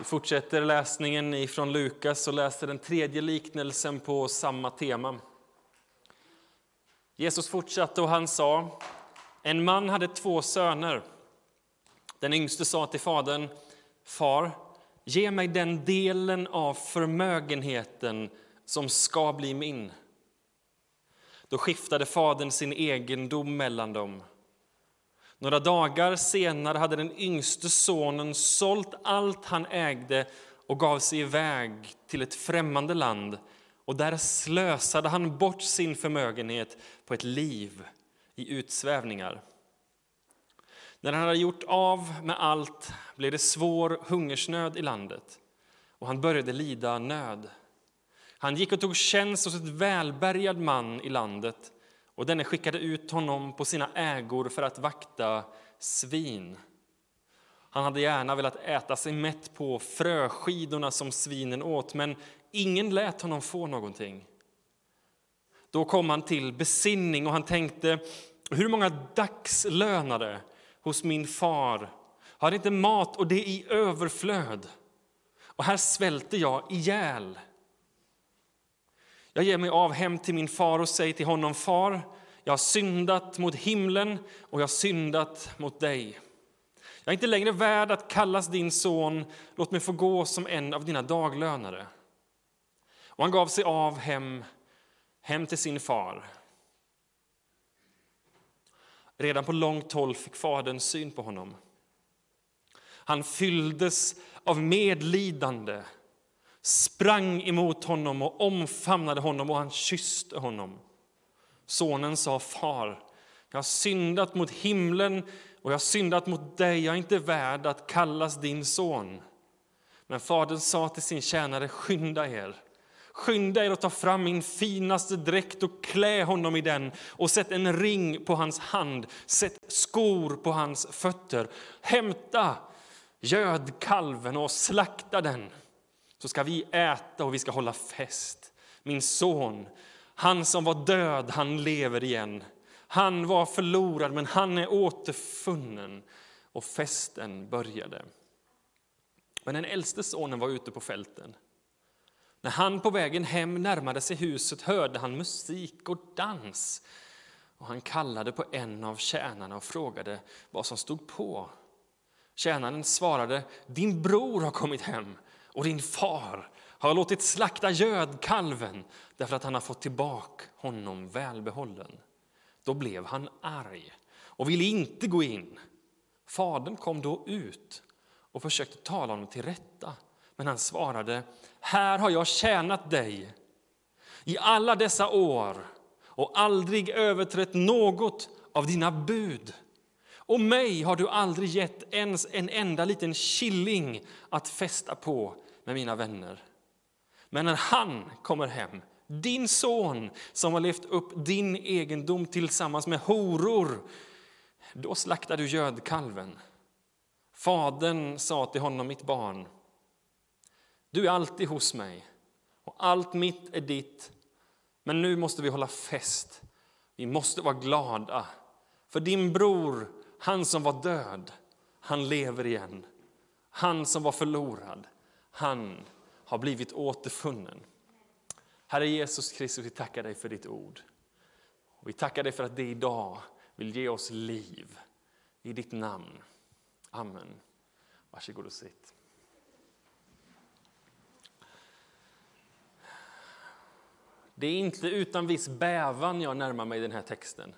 Vi fortsätter läsningen från Lukas och läser den tredje liknelsen på samma tema. Jesus fortsatte och han sa, en man hade två söner. Den yngste sa till fadern, far, ge mig den delen av förmögenheten som ska bli min. Då skiftade fadern sin egendom mellan dem. Några dagar senare hade den yngste sonen sålt allt han ägde och gav sig iväg till ett främmande land och där slösade han bort sin förmögenhet på ett liv i utsvävningar. När han hade gjort av med allt blev det svår hungersnöd i landet och han började lida nöd. Han gick och tog tjänst hos ett välbärgad man i landet och denne skickade ut honom på sina ägor för att vakta svin. Han hade gärna velat äta sig mätt på fröskidorna som svinen åt, men ingen lät honom få någonting. Då kom han till besinning och han tänkte, hur många dagslönare hos min far har inte mat och det i överflöd? Och här svälter jag ihjäl. Jag ger mig av hem till min far och säger till honom, far, jag har syndat mot himlen och jag har syndat mot dig. Jag är inte längre värd att kallas din son, låt mig få gå som en av dina daglönare. Och han gav sig av hem, hem till sin far. Redan på långt håll fick fadern syn på honom. Han fylldes av medlidande sprang emot honom och omfamnade honom och han kysste honom. Sonen sa, far, jag har syndat mot himlen och jag har syndat mot dig, jag är inte värd att kallas din son. Men fadern sa till sin tjänare, skynda er. Skynda er att ta fram min finaste dräkt och klä honom i den och sätt en ring på hans hand, sätt skor på hans fötter. Hämta gödkalven och slakta den så ska vi äta och vi ska hålla fest. Min son, han som var död, han lever igen. Han var förlorad, men han är återfunnen. Och festen började. Men den äldste sonen var ute på fälten. När han på vägen hem närmade sig huset hörde han musik och dans. Och han kallade på en av tjänarna och frågade vad som stod på. Tjänaren svarade, din bror har kommit hem och din far har låtit slakta gödkalven därför att han har fått tillbaka honom välbehållen. Då blev han arg och ville inte gå in. Fadern kom då ut och försökte tala honom till rätta. Men han svarade, här har jag tjänat dig i alla dessa år och aldrig överträtt något av dina bud. Och mig har du aldrig gett ens en enda liten killing att festa på med mina vänner. Men när han kommer hem, din son som har levt upp din egendom tillsammans med horor, då slaktar du gödkalven. Fadern sa till honom, mitt barn, du är alltid hos mig och allt mitt är ditt. Men nu måste vi hålla fest. Vi måste vara glada. För din bror, han som var död, han lever igen. Han som var förlorad, han har blivit återfunnen. Herre Jesus Kristus, vi tackar dig för ditt ord. Vi tackar dig för att det idag vill ge oss liv. I ditt namn. Amen. Varsågod och sitt. Det är inte utan viss bävan jag närmar mig den här texten.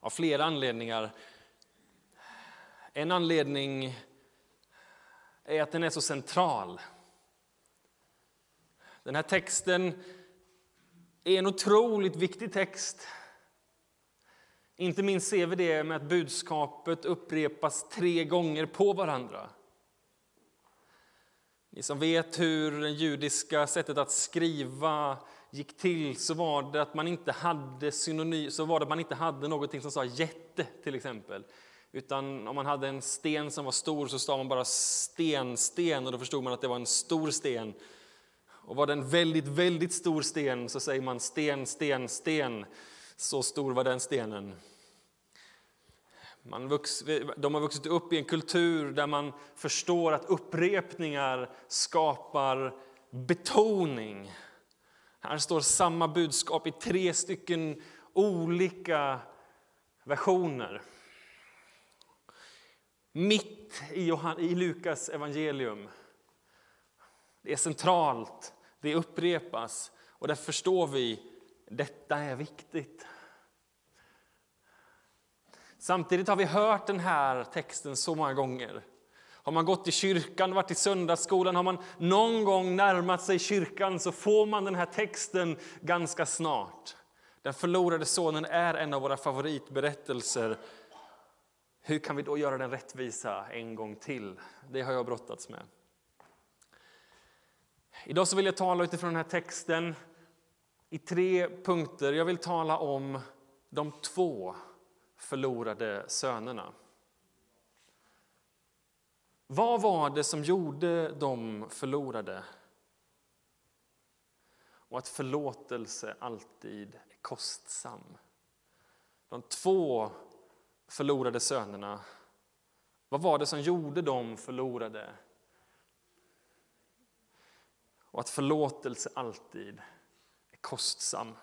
Av flera anledningar. En anledning är att den är så central. Den här texten är en otroligt viktig text. Inte minst ser vi det med att budskapet upprepas tre gånger på varandra. Ni som vet hur det judiska sättet att skriva gick till så var det att man inte hade synonym, så var det att man inte hade någonting som sa jätte till exempel. Utan om man hade en sten som var stor så sa man bara sten, sten och då förstod man att det var en stor sten. Och var det en väldigt, väldigt stor sten så säger man sten, sten, sten. Så stor var den stenen. Man vux, de har vuxit upp i en kultur där man förstår att upprepningar skapar betoning. Här står samma budskap i tre stycken olika versioner. Mitt i, Johan, i Lukas evangelium. Det är centralt, det upprepas och där förstår vi detta är viktigt. Samtidigt har vi hört den här texten så många gånger. Har man gått i kyrkan, varit i söndagsskolan, har man någon gång närmat sig kyrkan så får man den här texten ganska snart. Den förlorade sonen är en av våra favoritberättelser. Hur kan vi då göra den rättvisa en gång till? Det har jag brottats med. Idag så vill jag tala utifrån den här texten i tre punkter. Jag vill tala om de två förlorade sönerna. Vad var det som gjorde dem förlorade? Och att förlåtelse alltid är kostsam. De två förlorade sönerna, vad var det som gjorde dem förlorade? Och att förlåtelse alltid är kostsam.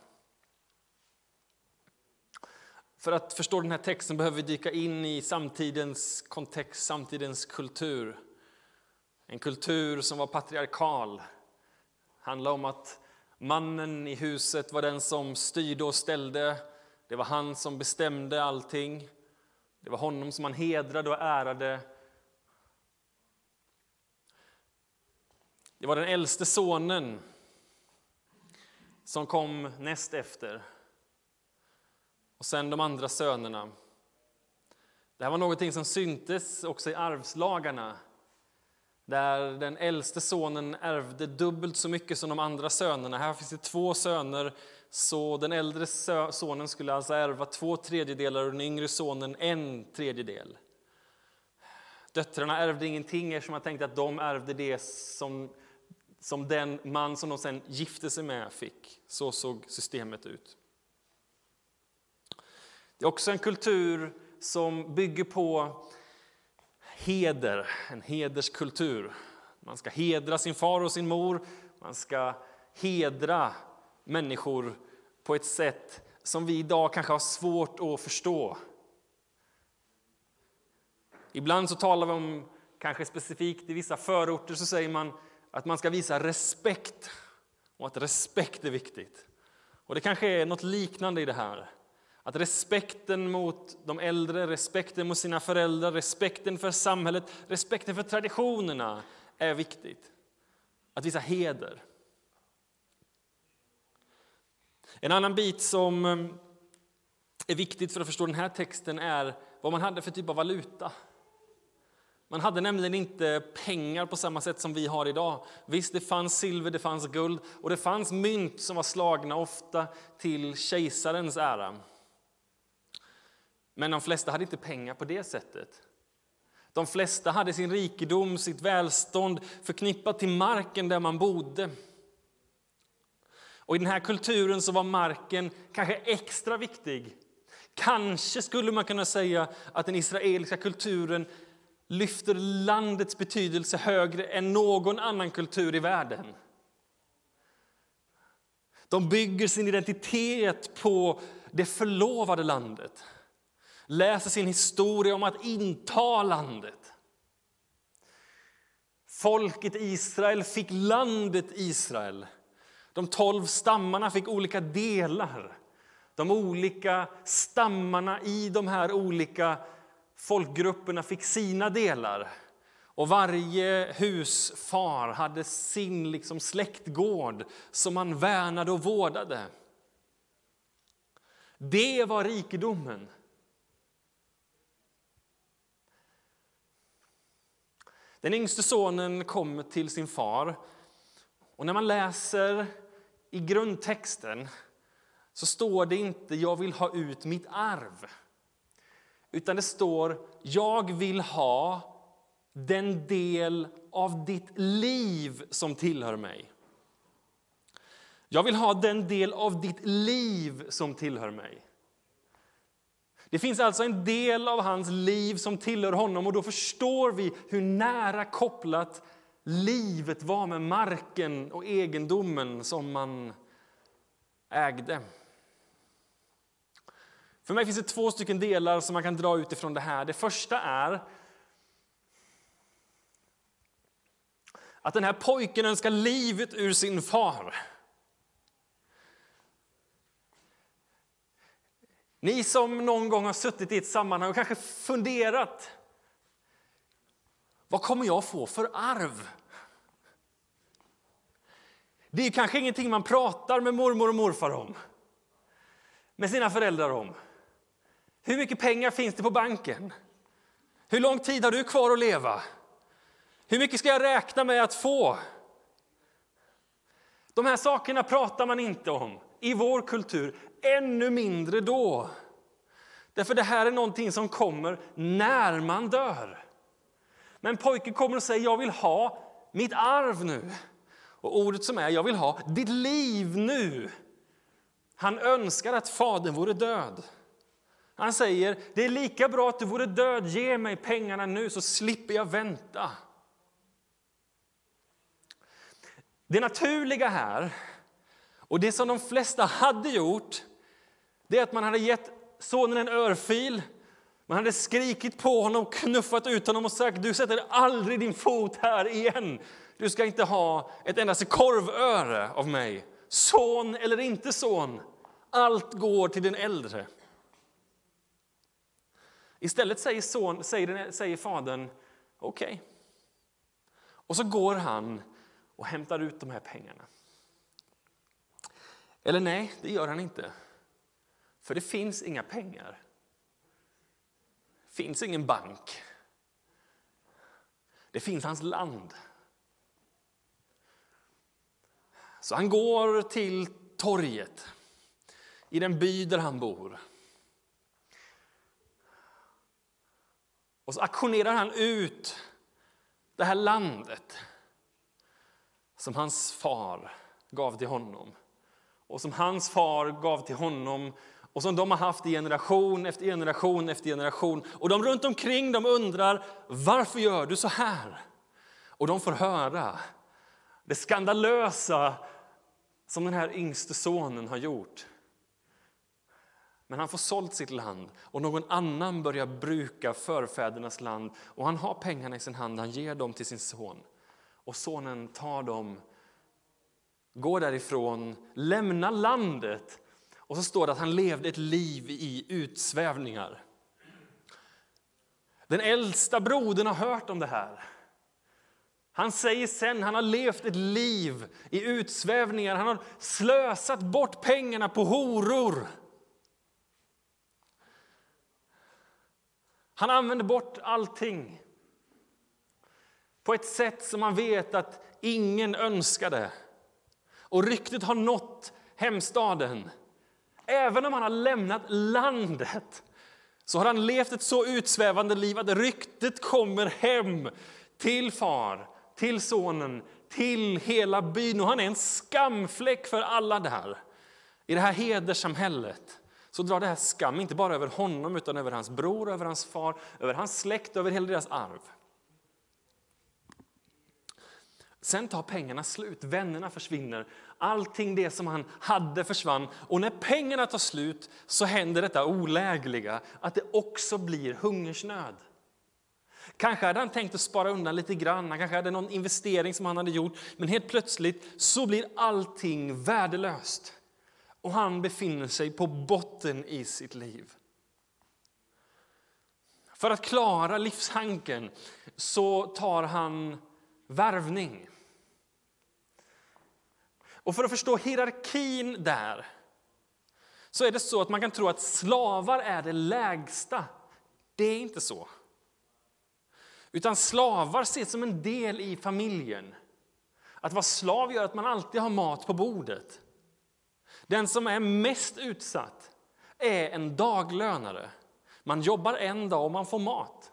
För att förstå den här texten behöver vi dyka in i samtidens kontext, samtidens kultur. En kultur som var patriarkal. Handlar om att mannen i huset var den som styrde och ställde. Det var han som bestämde allting. Det var honom som man hedrade och ärade. Det var den äldste sonen som kom näst efter och sen de andra sönerna. Det här var någonting som syntes också i arvslagarna där den äldste sonen ärvde dubbelt så mycket som de andra sönerna. Här finns det två söner, så den äldre sonen skulle alltså ärva två tredjedelar och den yngre sonen en tredjedel. Döttrarna ärvde ingenting eftersom man tänkte att de ärvde det som, som den man som de sen gifte sig med fick. Så såg systemet ut. Det är också en kultur som bygger på heder, en hederskultur. Man ska hedra sin far och sin mor, man ska hedra människor på ett sätt som vi idag kanske har svårt att förstå. Ibland så talar vi om, kanske specifikt i vissa förorter, så säger man att man ska visa respekt och att respekt är viktigt. Och det kanske är något liknande i det här. Att respekten mot de äldre, respekten mot sina föräldrar, respekten för samhället, respekten för traditionerna är viktigt. Att visa heder. En annan bit som eh, är viktigt för att förstå den här texten är vad man hade för typ av valuta. Man hade nämligen inte pengar på samma sätt som vi har idag. Visst, det fanns silver, det fanns guld och det fanns mynt som var slagna ofta till kejsarens ära. Men de flesta hade inte pengar på det sättet. De flesta hade sin rikedom, sitt välstånd förknippat till marken där man bodde. Och I den här kulturen så var marken kanske extra viktig. Kanske skulle man kunna säga att den israeliska kulturen lyfter landets betydelse högre än någon annan kultur i världen. De bygger sin identitet på det förlovade landet läser sin historia om att inta landet. Folket Israel fick landet Israel. De tolv stammarna fick olika delar. De olika stammarna i de här olika folkgrupperna fick sina delar. Och Varje husfar hade sin liksom släktgård som man värnade och vårdade. Det var rikedomen. Den yngste sonen kommer till sin far. Och när man läser i grundtexten så står det inte jag vill ha ut mitt arv. Utan det står jag vill ha den del av ditt liv som tillhör mig. Jag vill ha den del av ditt liv som tillhör mig. Det finns alltså en del av hans liv som tillhör honom och då förstår vi hur nära kopplat livet var med marken och egendomen som man ägde. För mig finns det två stycken delar som man kan dra utifrån det här. Det första är att den här pojken önskar livet ur sin far. Ni som någon gång har suttit i ett sammanhang och kanske funderat vad kommer jag få för arv? Det är kanske ingenting man pratar med mormor och morfar om, med sina föräldrar om. Hur mycket pengar finns det på banken? Hur lång tid har du kvar att leva? Hur mycket ska jag räkna med att få? De här sakerna pratar man inte om i vår kultur, ännu mindre då. Därför det här är någonting som kommer när man dör. Men pojken kommer och säger jag vill ha mitt arv nu. Och ordet som är jag vill ha ditt liv nu. Han önskar att fadern vore död. Han säger det är lika bra att du vore död, ge mig pengarna nu så slipper jag vänta. Det naturliga här, och det som de flesta hade gjort, det är att man hade gett sonen en örfil, man hade skrikit på honom, knuffat ut honom och sagt du sätter aldrig din fot här igen. Du ska inte ha ett endaste korvöre av mig. Son eller inte son, allt går till den äldre. Istället säger, son, säger, säger fadern okej. Okay. Och så går han och hämtar ut de här pengarna. Eller nej, det gör han inte. För det finns inga pengar. Det finns ingen bank. Det finns hans land. Så han går till torget i den by där han bor. Och så aktionerar han ut det här landet som hans far gav till honom. Och som hans far gav till honom och som de har haft i generation efter generation efter generation. Och de runt omkring de undrar varför gör du så här? Och de får höra det skandalösa som den här yngste sonen har gjort. Men han får sålt sitt land och någon annan börjar bruka förfädernas land och han har pengarna i sin hand, han ger dem till sin son. Och sonen tar dem, går därifrån, lämnar landet och så står det att han levde ett liv i utsvävningar. Den äldsta brodern har hört om det här. Han säger sen han har levt ett liv i utsvävningar. Han har slösat bort pengarna på horor. Han använder bort allting på ett sätt som man vet att ingen önskade. Och ryktet har nått hemstaden. Även om han har lämnat landet så har han levt ett så utsvävande liv att ryktet kommer hem till far, till sonen, till hela byn. Och han är en skamfläck för alla där, i det här hedersamhället så drar det här skam inte bara över honom utan över hans bror, över hans far, över hans släkt, över hela deras arv. Sen tar pengarna slut, vännerna försvinner, allting det som han hade försvann. Och när pengarna tar slut så händer detta olägliga, att det också blir hungersnöd. Kanske hade han tänkt att spara undan lite grann, han kanske hade någon investering som han hade gjort, men helt plötsligt så blir allting värdelöst och han befinner sig på botten i sitt liv. För att klara livshanken så tar han värvning. Och för att förstå hierarkin där så är det så att man kan tro att slavar är det lägsta. Det är inte så. Utan slavar ses som en del i familjen. Att vara slav gör att man alltid har mat på bordet. Den som är mest utsatt är en daglönare. Man jobbar en dag och man får mat,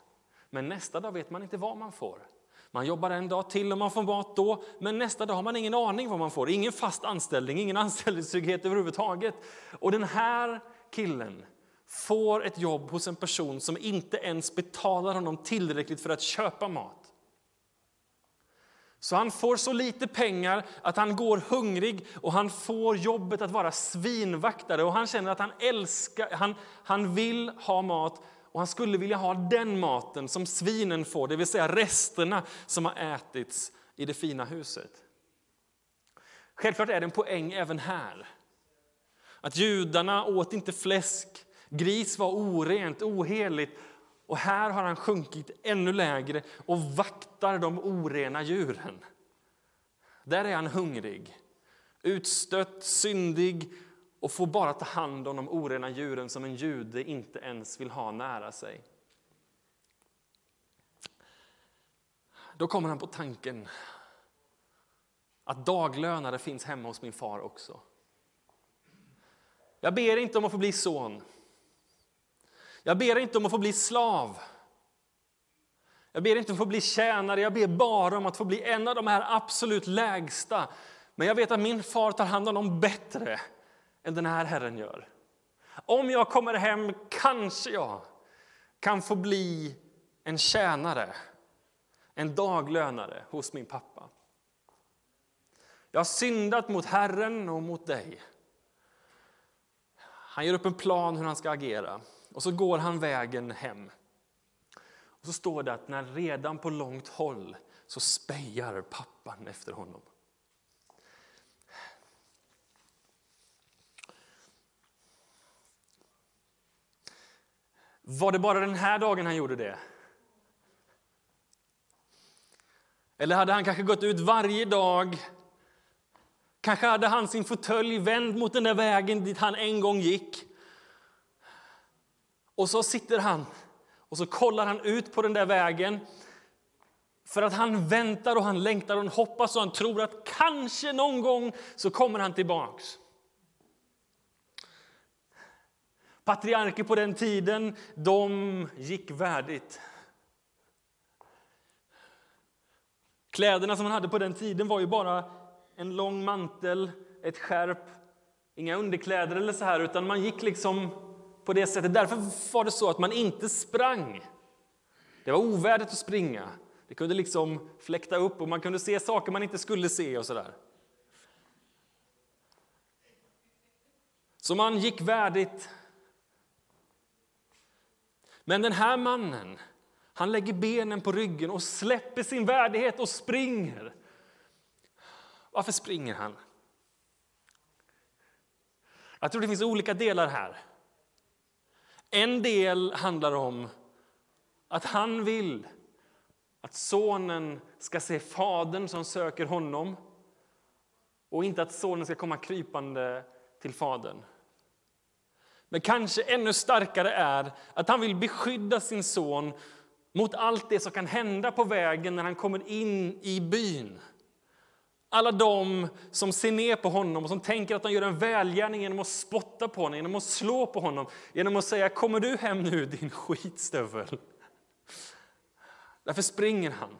men nästa dag vet man inte vad man får. Man jobbar en dag till och man får mat då, men nästa dag har man ingen aning vad man får. Ingen fast anställning, ingen anställningstrygghet överhuvudtaget. Och den här killen får ett jobb hos en person som inte ens betalar honom tillräckligt för att köpa mat. Så han får så lite pengar att han går hungrig och han får jobbet att vara svinvaktare. Och han känner att han älskar, han, han vill ha mat och han skulle vilja ha den maten som svinen får, det vill säga resterna som har ätits i det fina huset. Självklart är det en poäng även här. Att judarna åt inte fläsk, gris var orent, oheligt och här har han sjunkit ännu lägre och vaktar de orena djuren. Där är han hungrig, utstött, syndig och får bara ta hand om de orena djuren som en jude inte ens vill ha nära sig. Då kommer han på tanken att daglönare finns hemma hos min far också. Jag ber inte om att få bli son. Jag ber inte om att få bli slav. Jag ber inte om att få bli tjänare, jag ber bara om att få bli en av de här absolut lägsta. Men jag vet att min far tar hand om dem bättre än den här Herren gör. Om jag kommer hem kanske jag kan få bli en tjänare, en daglönare hos min pappa. Jag har syndat mot Herren och mot dig. Han gör upp en plan hur han ska agera. Och så går han vägen hem. Och så står det att när redan på långt håll så spejar pappan efter honom. Var det bara den här dagen han gjorde det? Eller hade han kanske gått ut varje dag? Kanske hade han sin fåtölj vänd mot den där vägen dit han en gång gick. Och så sitter han och så kollar han ut på den där vägen för att han väntar och han längtar och han hoppas och han tror att kanske någon gång så kommer han tillbaks. Patriarker på den tiden, de gick värdigt. Kläderna som man hade på den tiden var ju bara en lång mantel, ett skärp, inga underkläder eller så här, utan man gick liksom på det sättet. Därför var det så att man inte sprang. Det var ovärdigt att springa. Det kunde liksom fläkta upp och man kunde se saker man inte skulle se och sådär. Så man gick värdigt. Men den här mannen, han lägger benen på ryggen och släpper sin värdighet och springer. Varför springer han? Jag tror det finns olika delar här. En del handlar om att han vill att sonen ska se fadern som söker honom och inte att sonen ska komma krypande till fadern. Men kanske ännu starkare är att han vill beskydda sin son mot allt det som kan hända på vägen när han kommer in i byn. Alla de som ser ner på honom och som tänker att de gör en välgärning genom att spotta på honom, genom att slå på honom, genom att säga kommer du hem nu din skitstövel. Därför springer han.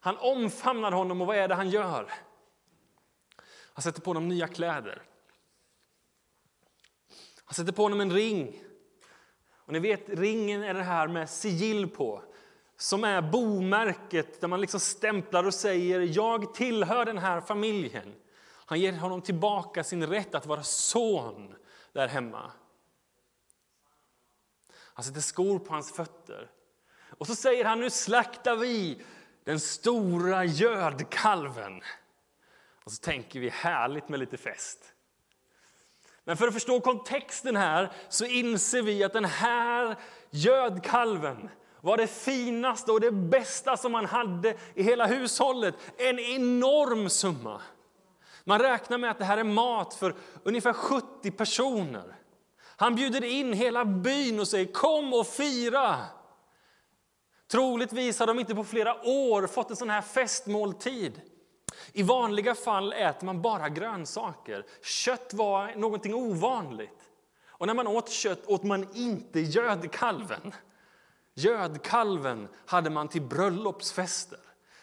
Han omfamnar honom och vad är det han gör? Han sätter på honom nya kläder. Han sätter på honom en ring. Och ni vet, ringen är det här med sigill på som är bomärket där man liksom stämplar och säger jag tillhör den här familjen. Han ger honom tillbaka sin rätt att vara son där hemma. Han sätter skor på hans fötter. Och så säger han nu slaktar vi den stora gödkalven. Och så tänker vi härligt med lite fest. Men för att förstå kontexten här så inser vi att den här gödkalven var det finaste och det bästa som man hade i hela hushållet. En enorm summa. Man räknar med att det här är mat för ungefär 70 personer. Han bjuder in hela byn och säger kom och fira. Troligtvis har de inte på flera år fått en sån här festmåltid. I vanliga fall äter man bara grönsaker. Kött var någonting ovanligt. Och när man åt kött åt man inte gödkalven. Gödkalven hade man till bröllopsfester.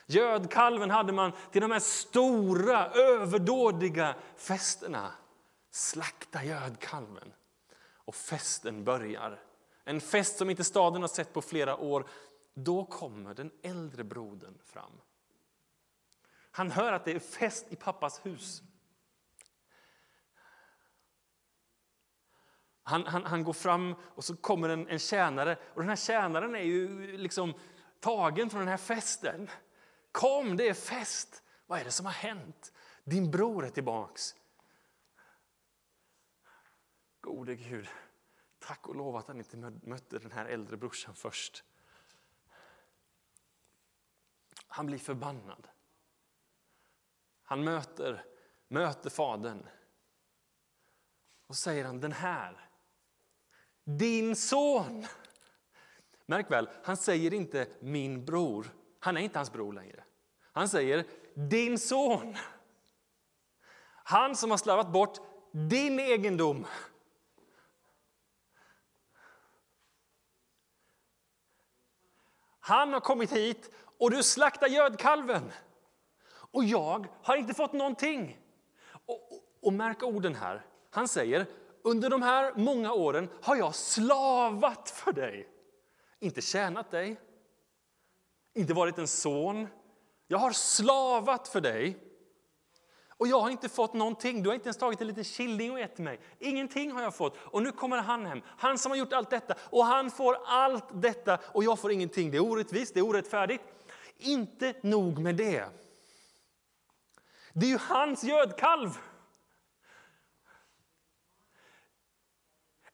Gödkalven hade man till de här stora, överdådiga festerna. Slakta gödkalven och festen börjar. En fest som inte staden har sett på flera år. Då kommer den äldre brodern fram. Han hör att det är fest i pappas hus. Han, han, han går fram och så kommer en, en tjänare. Och den här tjänaren är ju liksom tagen från den här festen. Kom, det är fest! Vad är det som har hänt? Din bror är tillbaks. Gode Gud, tack och lov att han inte mötte den här äldre brorsan först. Han blir förbannad. Han möter, möter fadern. Och säger han, den här, din son. Märk väl, han säger inte min bror. Han är inte hans bror längre. Han säger din son. Han som har slarvat bort din egendom. Han har kommit hit och du slaktar gödkalven. Och jag har inte fått någonting. Och, och, och märk orden här. Han säger, under de här många åren har jag slavat för dig. Inte tjänat dig, inte varit en son. Jag har slavat för dig. Och jag har inte fått någonting. Du har inte ens tagit en liten killing och ätit mig. Ingenting har jag fått. Och nu kommer han hem, han som har gjort allt detta. Och han får allt detta och jag får ingenting. Det är orättvist, det är orättfärdigt. Inte nog med det. Det är ju hans gödkalv.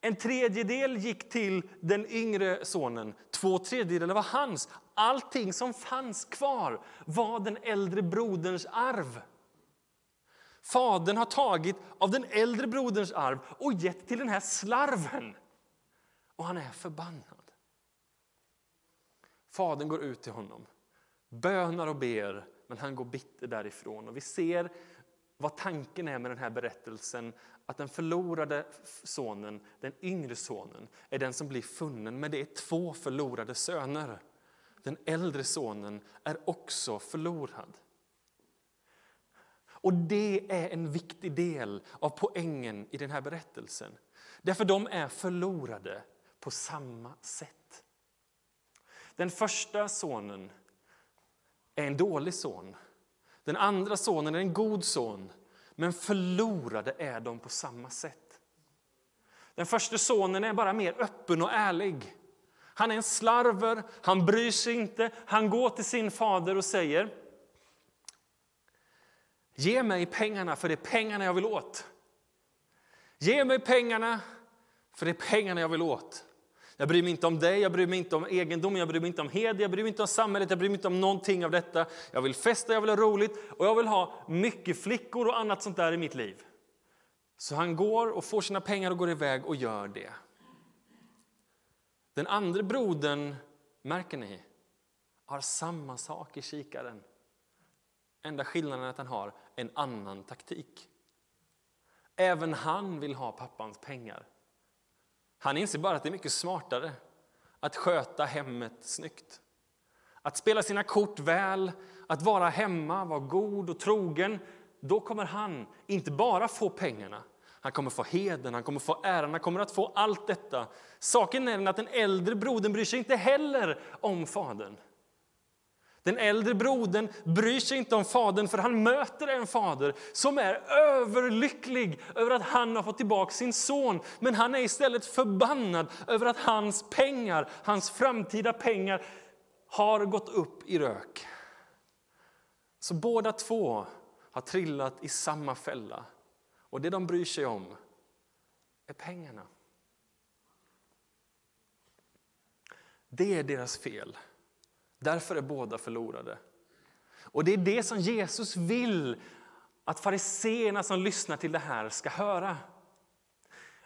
En tredjedel gick till den yngre sonen, två tredjedelar var hans. Allting som fanns kvar var den äldre broderns arv. Fadern har tagit av den äldre broderns arv och gett till den här slarven. Och han är förbannad. Fadern går ut till honom, bönar och ber, men han går bitter därifrån. Och vi ser vad tanken är med den här berättelsen, att den förlorade sonen, den yngre sonen, är den som blir funnen. Men det är två förlorade söner. Den äldre sonen är också förlorad. Och det är en viktig del av poängen i den här berättelsen. Därför de är förlorade på samma sätt. Den första sonen är en dålig son. Den andra sonen är en god son. Men förlorade är de på samma sätt. Den första sonen är bara mer öppen och ärlig. Han är en slarver, han bryr sig inte. Han går till sin fader och säger Ge mig pengarna, för det är pengarna jag vill åt. Ge mig pengarna, för det är pengarna jag vill åt. Jag bryr mig inte om dig, jag bryr mig inte om egendom, jag bryr mig inte om heder, jag bryr mig inte om samhället, jag bryr mig inte om någonting av detta. Jag vill festa, jag vill ha roligt och jag vill ha mycket flickor och annat sånt där i mitt liv. Så han går och får sina pengar och går iväg och gör det. Den andra brodern, märker ni, har samma sak i kikaren. Enda skillnaden är att han har en annan taktik. Även han vill ha pappans pengar. Han inser bara att det är mycket smartare att sköta hemmet snyggt. Att spela sina kort väl, att vara hemma, vara god och trogen. Då kommer han inte bara få pengarna, han kommer få heden, han kommer få äran, han kommer att få allt detta. Saken är den att den äldre brodern bryr sig inte heller om fadern. Den äldre brodern bryr sig inte om fadern för han möter en fader som är överlycklig över att han har fått tillbaka sin son. Men han är istället förbannad över att hans pengar, hans framtida pengar har gått upp i rök. Så båda två har trillat i samma fälla. Och det de bryr sig om är pengarna. Det är deras fel. Därför är båda förlorade. Och det är det som Jesus vill att fariseerna som lyssnar till det här ska höra.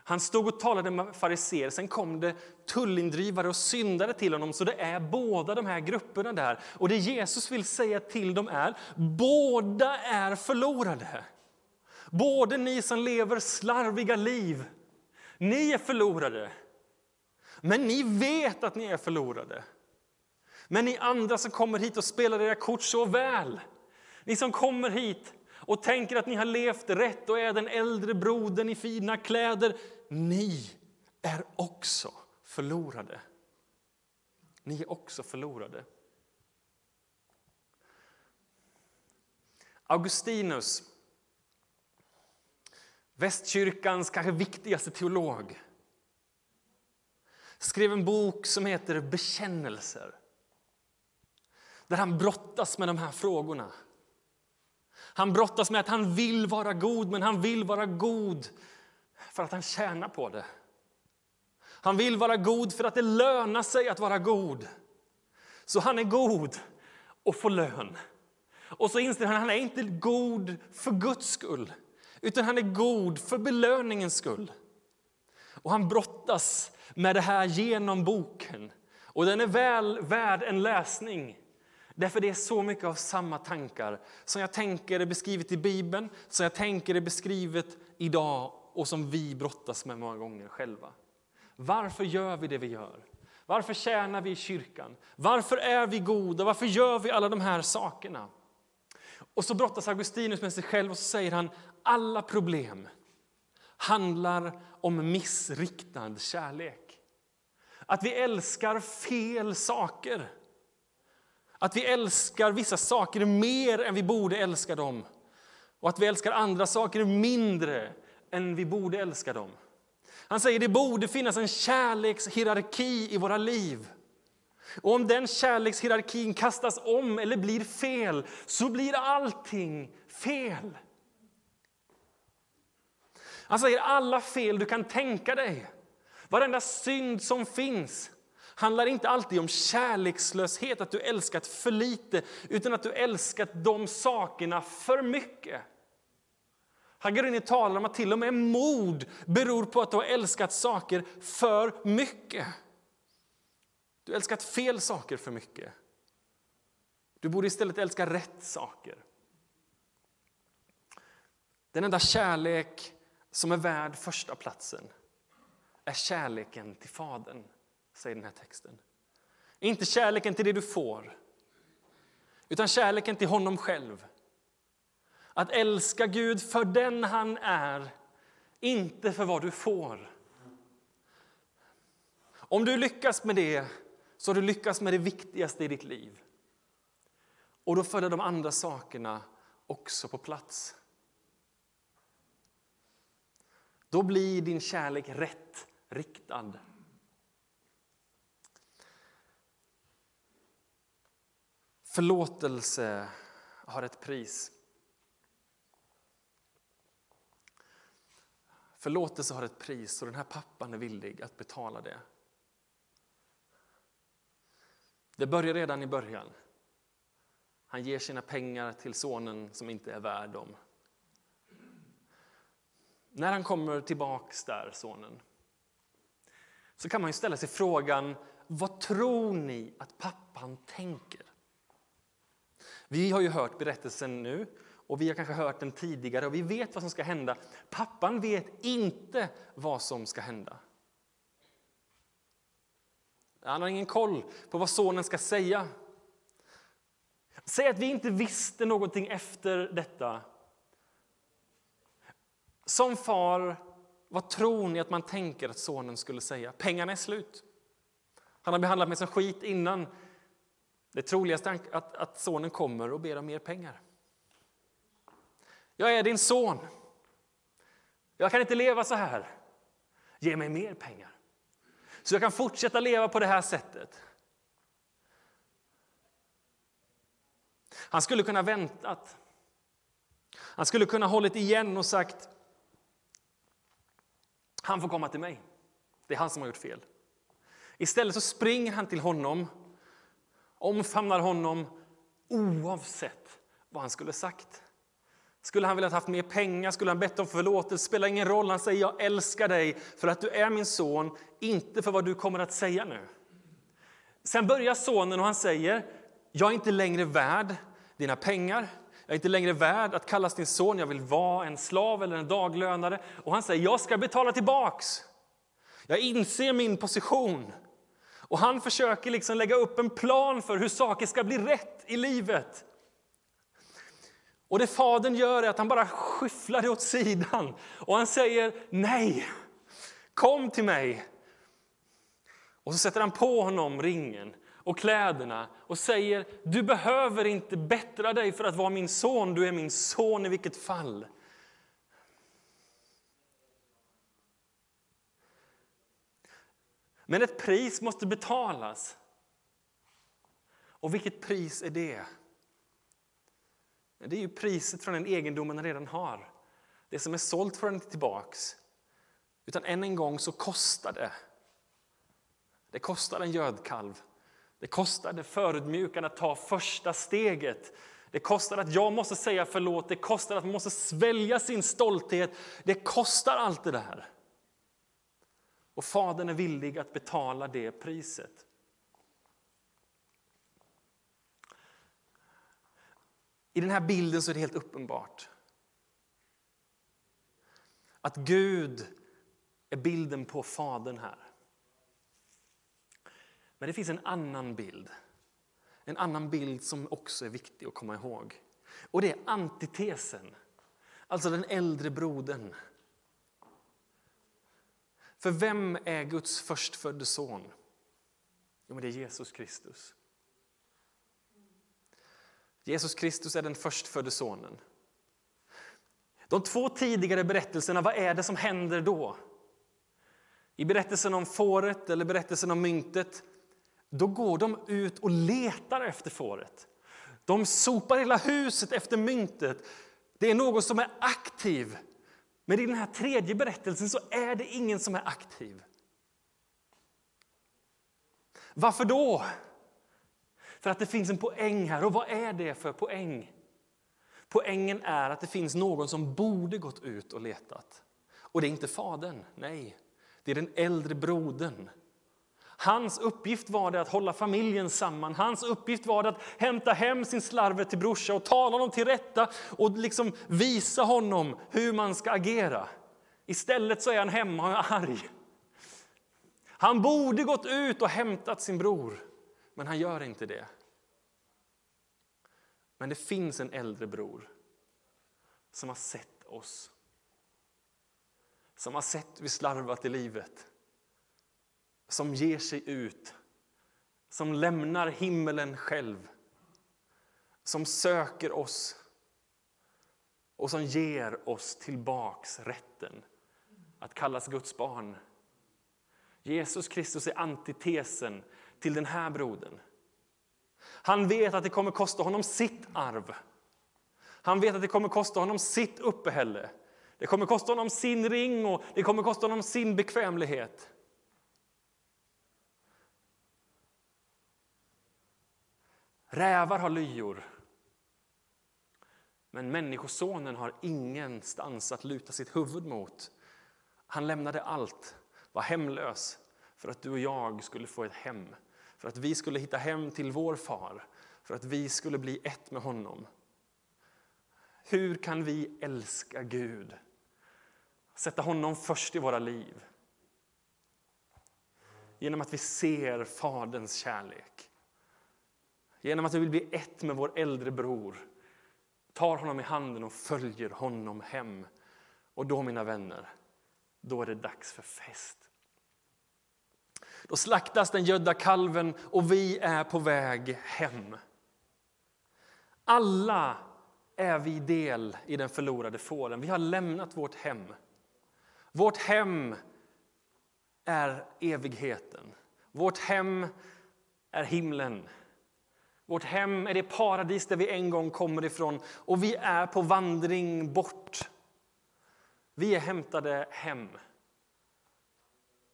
Han stod och talade med fariseer, sen kom det tullindrivare och syndare till honom. Så det är båda de här grupperna där. Och det Jesus vill säga till dem är, båda är förlorade. Både ni som lever slarviga liv, ni är förlorade. Men ni vet att ni är förlorade. Men ni andra som kommer hit och spelar era kort så väl, ni som kommer hit och tänker att ni har levt rätt och är den äldre brodern i fina kläder, ni är också förlorade. Ni är också förlorade. Augustinus, västkyrkans kanske viktigaste teolog skrev en bok som heter Bekännelser där han brottas med de här frågorna. Han brottas med att han vill vara god, men han vill vara god för att han tjänar på det. Han vill vara god för att det lönar sig att vara god. Så han är god och får lön. Och så inser han att han är inte god för Guds skull, utan han är god för belöningens skull. Och han brottas med det här genom boken. Och den är väl värd en läsning. Därför det är så mycket av samma tankar som jag tänker är beskrivet i Bibeln, som jag tänker är beskrivet idag och som vi brottas med många gånger själva. Varför gör vi det vi gör? Varför tjänar vi i kyrkan? Varför är vi goda? Varför gör vi alla de här sakerna? Och så brottas Augustinus med sig själv och så säger han alla problem handlar om missriktad kärlek. Att vi älskar fel saker. Att vi älskar vissa saker mer än vi borde älska dem. Och att vi älskar andra saker mindre än vi borde älska dem. Han säger att det borde finnas en kärlekshierarki i våra liv. Och om den kärlekshierarkin kastas om eller blir fel så blir allting fel. Han säger alla fel du kan tänka dig, varenda synd som finns handlar inte alltid om kärlekslöshet, att du älskat för lite utan att du älskat de sakerna för mycket. Hagarini talar om att till och med mod beror på att du har älskat saker för mycket. Du har älskat fel saker för mycket. Du borde istället älska rätt saker. Den enda kärlek som är värd första platsen är kärleken till Fadern, säger den här texten. Inte kärleken till det du får, utan kärleken till honom själv. Att älska Gud för den han är, inte för vad du får. Om du lyckas med det, så har du lyckats med det viktigaste i ditt liv. Och då följer de andra sakerna också på plats. Då blir din kärlek rätt riktad. Förlåtelse har ett pris. Förlåtelse har ett pris och den här pappan är villig att betala det. Det börjar redan i början. Han ger sina pengar till sonen som inte är värd dem. När han kommer tillbaks där, sonen, så kan man ju ställa sig frågan, vad tror ni att pappan tänker? Vi har ju hört berättelsen nu och vi har kanske hört den tidigare och vi vet vad som ska hända. Pappan vet inte vad som ska hända. Han har ingen koll på vad sonen ska säga. Säg att vi inte visste någonting efter detta. Som far, vad tror ni att man tänker att sonen skulle säga? Pengarna är slut. Han har behandlat mig som skit innan. Det troligaste är att, att sonen kommer och ber om mer pengar. Jag är din son. Jag kan inte leva så här. Ge mig mer pengar. Så jag kan fortsätta leva på det här sättet. Han skulle kunna väntat. Han skulle kunna hållit igen och sagt han får komma till mig. Det är han som har gjort fel. Istället så springer han till honom, omfamnar honom oavsett vad han skulle sagt. Skulle han velat haft mer pengar, skulle han bett om förlåtelse, spelar ingen roll. Han säger jag älskar dig för att du är min son, inte för vad du kommer att säga nu. Sen börjar sonen och han säger, jag är inte längre värd dina pengar. Jag är inte längre värd att kallas din son, jag vill vara en slav eller en daglönare. Och han säger, jag ska betala tillbaks. Jag inser min position. Och han försöker liksom lägga upp en plan för hur saker ska bli rätt i livet. Och det fadern gör är att han bara skyfflar det åt sidan och han säger nej, kom till mig. Och så sätter han på honom ringen och kläderna och säger du behöver inte bättra dig för att vara min son, du är min son i vilket fall. Men ett pris måste betalas. Och vilket pris är det? Det är ju priset från den egendom man redan har. Det som är sålt får inte tillbaks. Utan än en gång så kostar det. Det kostar en gödkalv. Det kostar det förödmjukande att ta första steget. Det kostar att jag måste säga förlåt, det kostar att man måste svälja sin stolthet. Det kostar allt det där. Och Fadern är villig att betala det priset. I den här bilden så är det helt uppenbart att Gud är bilden på Fadern här. Men det finns en annan bild. En annan bild som också är viktig att komma ihåg. Och det är antitesen, alltså den äldre brodern. För vem är Guds förstfödde son? Jo, men det är Jesus Kristus. Jesus Kristus är den förstfödde sonen. De två tidigare berättelserna, vad är det som händer då? I berättelsen om fåret eller berättelsen om myntet, då går de ut och letar efter fåret. De sopar hela huset efter myntet. Det är någon som är aktiv. Men i den här tredje berättelsen så är det ingen som är aktiv. Varför då? För att det finns en poäng här. Och vad är det för poäng? Poängen är att det finns någon som borde gått ut och letat. Och det är inte fadern, nej. Det är den äldre brodern. Hans uppgift var det att hålla familjen samman. Hans uppgift var det att hämta hem sin slarver till brorsa och tala honom till rätta och liksom visa honom hur man ska agera. Istället så är han hemma och är arg. Han borde gått ut och hämtat sin bror, men han gör inte det. Men det finns en äldre bror som har sett oss. Som har sett hur vi slarvat i livet. Som ger sig ut. Som lämnar himmelen själv. Som söker oss och som ger oss tillbaks rätten att kallas Guds barn. Jesus Kristus är antitesen till den här brodern. Han vet att det kommer kosta honom sitt arv. Han vet att det kommer kosta honom sitt uppehälle. Det kommer kosta honom sin ring och det kommer kosta honom sin bekvämlighet. Rävar har lyor. Men Människosonen har ingenstans att luta sitt huvud mot. Han lämnade allt, var hemlös för att du och jag skulle få ett hem. För att vi skulle hitta hem till vår far, för att vi skulle bli ett med honom. Hur kan vi älska Gud? Sätta honom först i våra liv. Genom att vi ser Faderns kärlek. Genom att vi vill bli ett med vår äldre bror. Tar honom i handen och följer honom hem. Och då, mina vänner, då är det dags för fest. Då slaktas den gödda kalven och vi är på väg hem. Alla är vi del i den förlorade fåren. Vi har lämnat vårt hem. Vårt hem är evigheten. Vårt hem är himlen. Vårt hem är det paradis där vi en gång kommer ifrån och vi är på vandring bort. Vi är hämtade hem.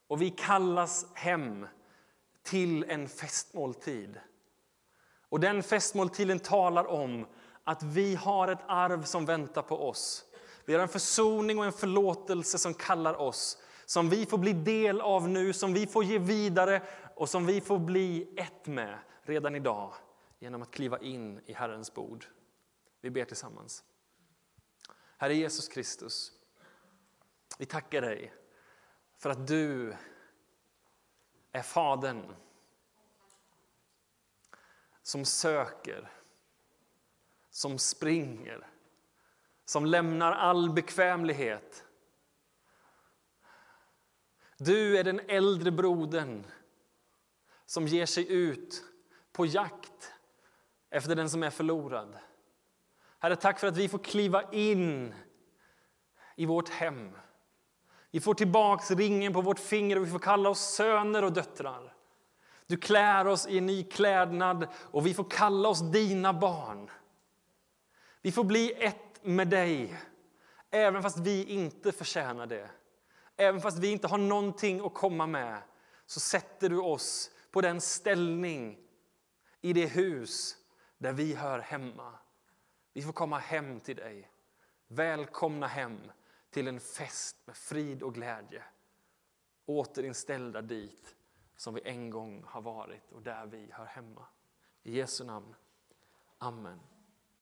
Och vi kallas hem till en festmåltid. Och den festmåltiden talar om att vi har ett arv som väntar på oss. Vi har en försoning och en förlåtelse som kallar oss, som vi får bli del av nu, som vi får ge vidare och som vi får bli ett med redan idag genom att kliva in i Herrens bord. Vi ber tillsammans. Herre Jesus Kristus, vi tackar dig för att du är Fadern som söker, som springer, som lämnar all bekvämlighet. Du är den äldre brodern som ger sig ut på jakt efter den som är förlorad. Herre, tack för att vi får kliva in i vårt hem. Vi får tillbaks ringen på vårt finger och vi får kalla oss söner och döttrar. Du klär oss i en ny klädnad och vi får kalla oss dina barn. Vi får bli ett med dig, även fast vi inte förtjänar det. Även fast vi inte har någonting att komma med så sätter du oss på den ställning i det hus där vi hör hemma. Vi får komma hem till dig. Välkomna hem till en fest med frid och glädje. Återinställda dit som vi en gång har varit och där vi hör hemma. I Jesu namn. Amen.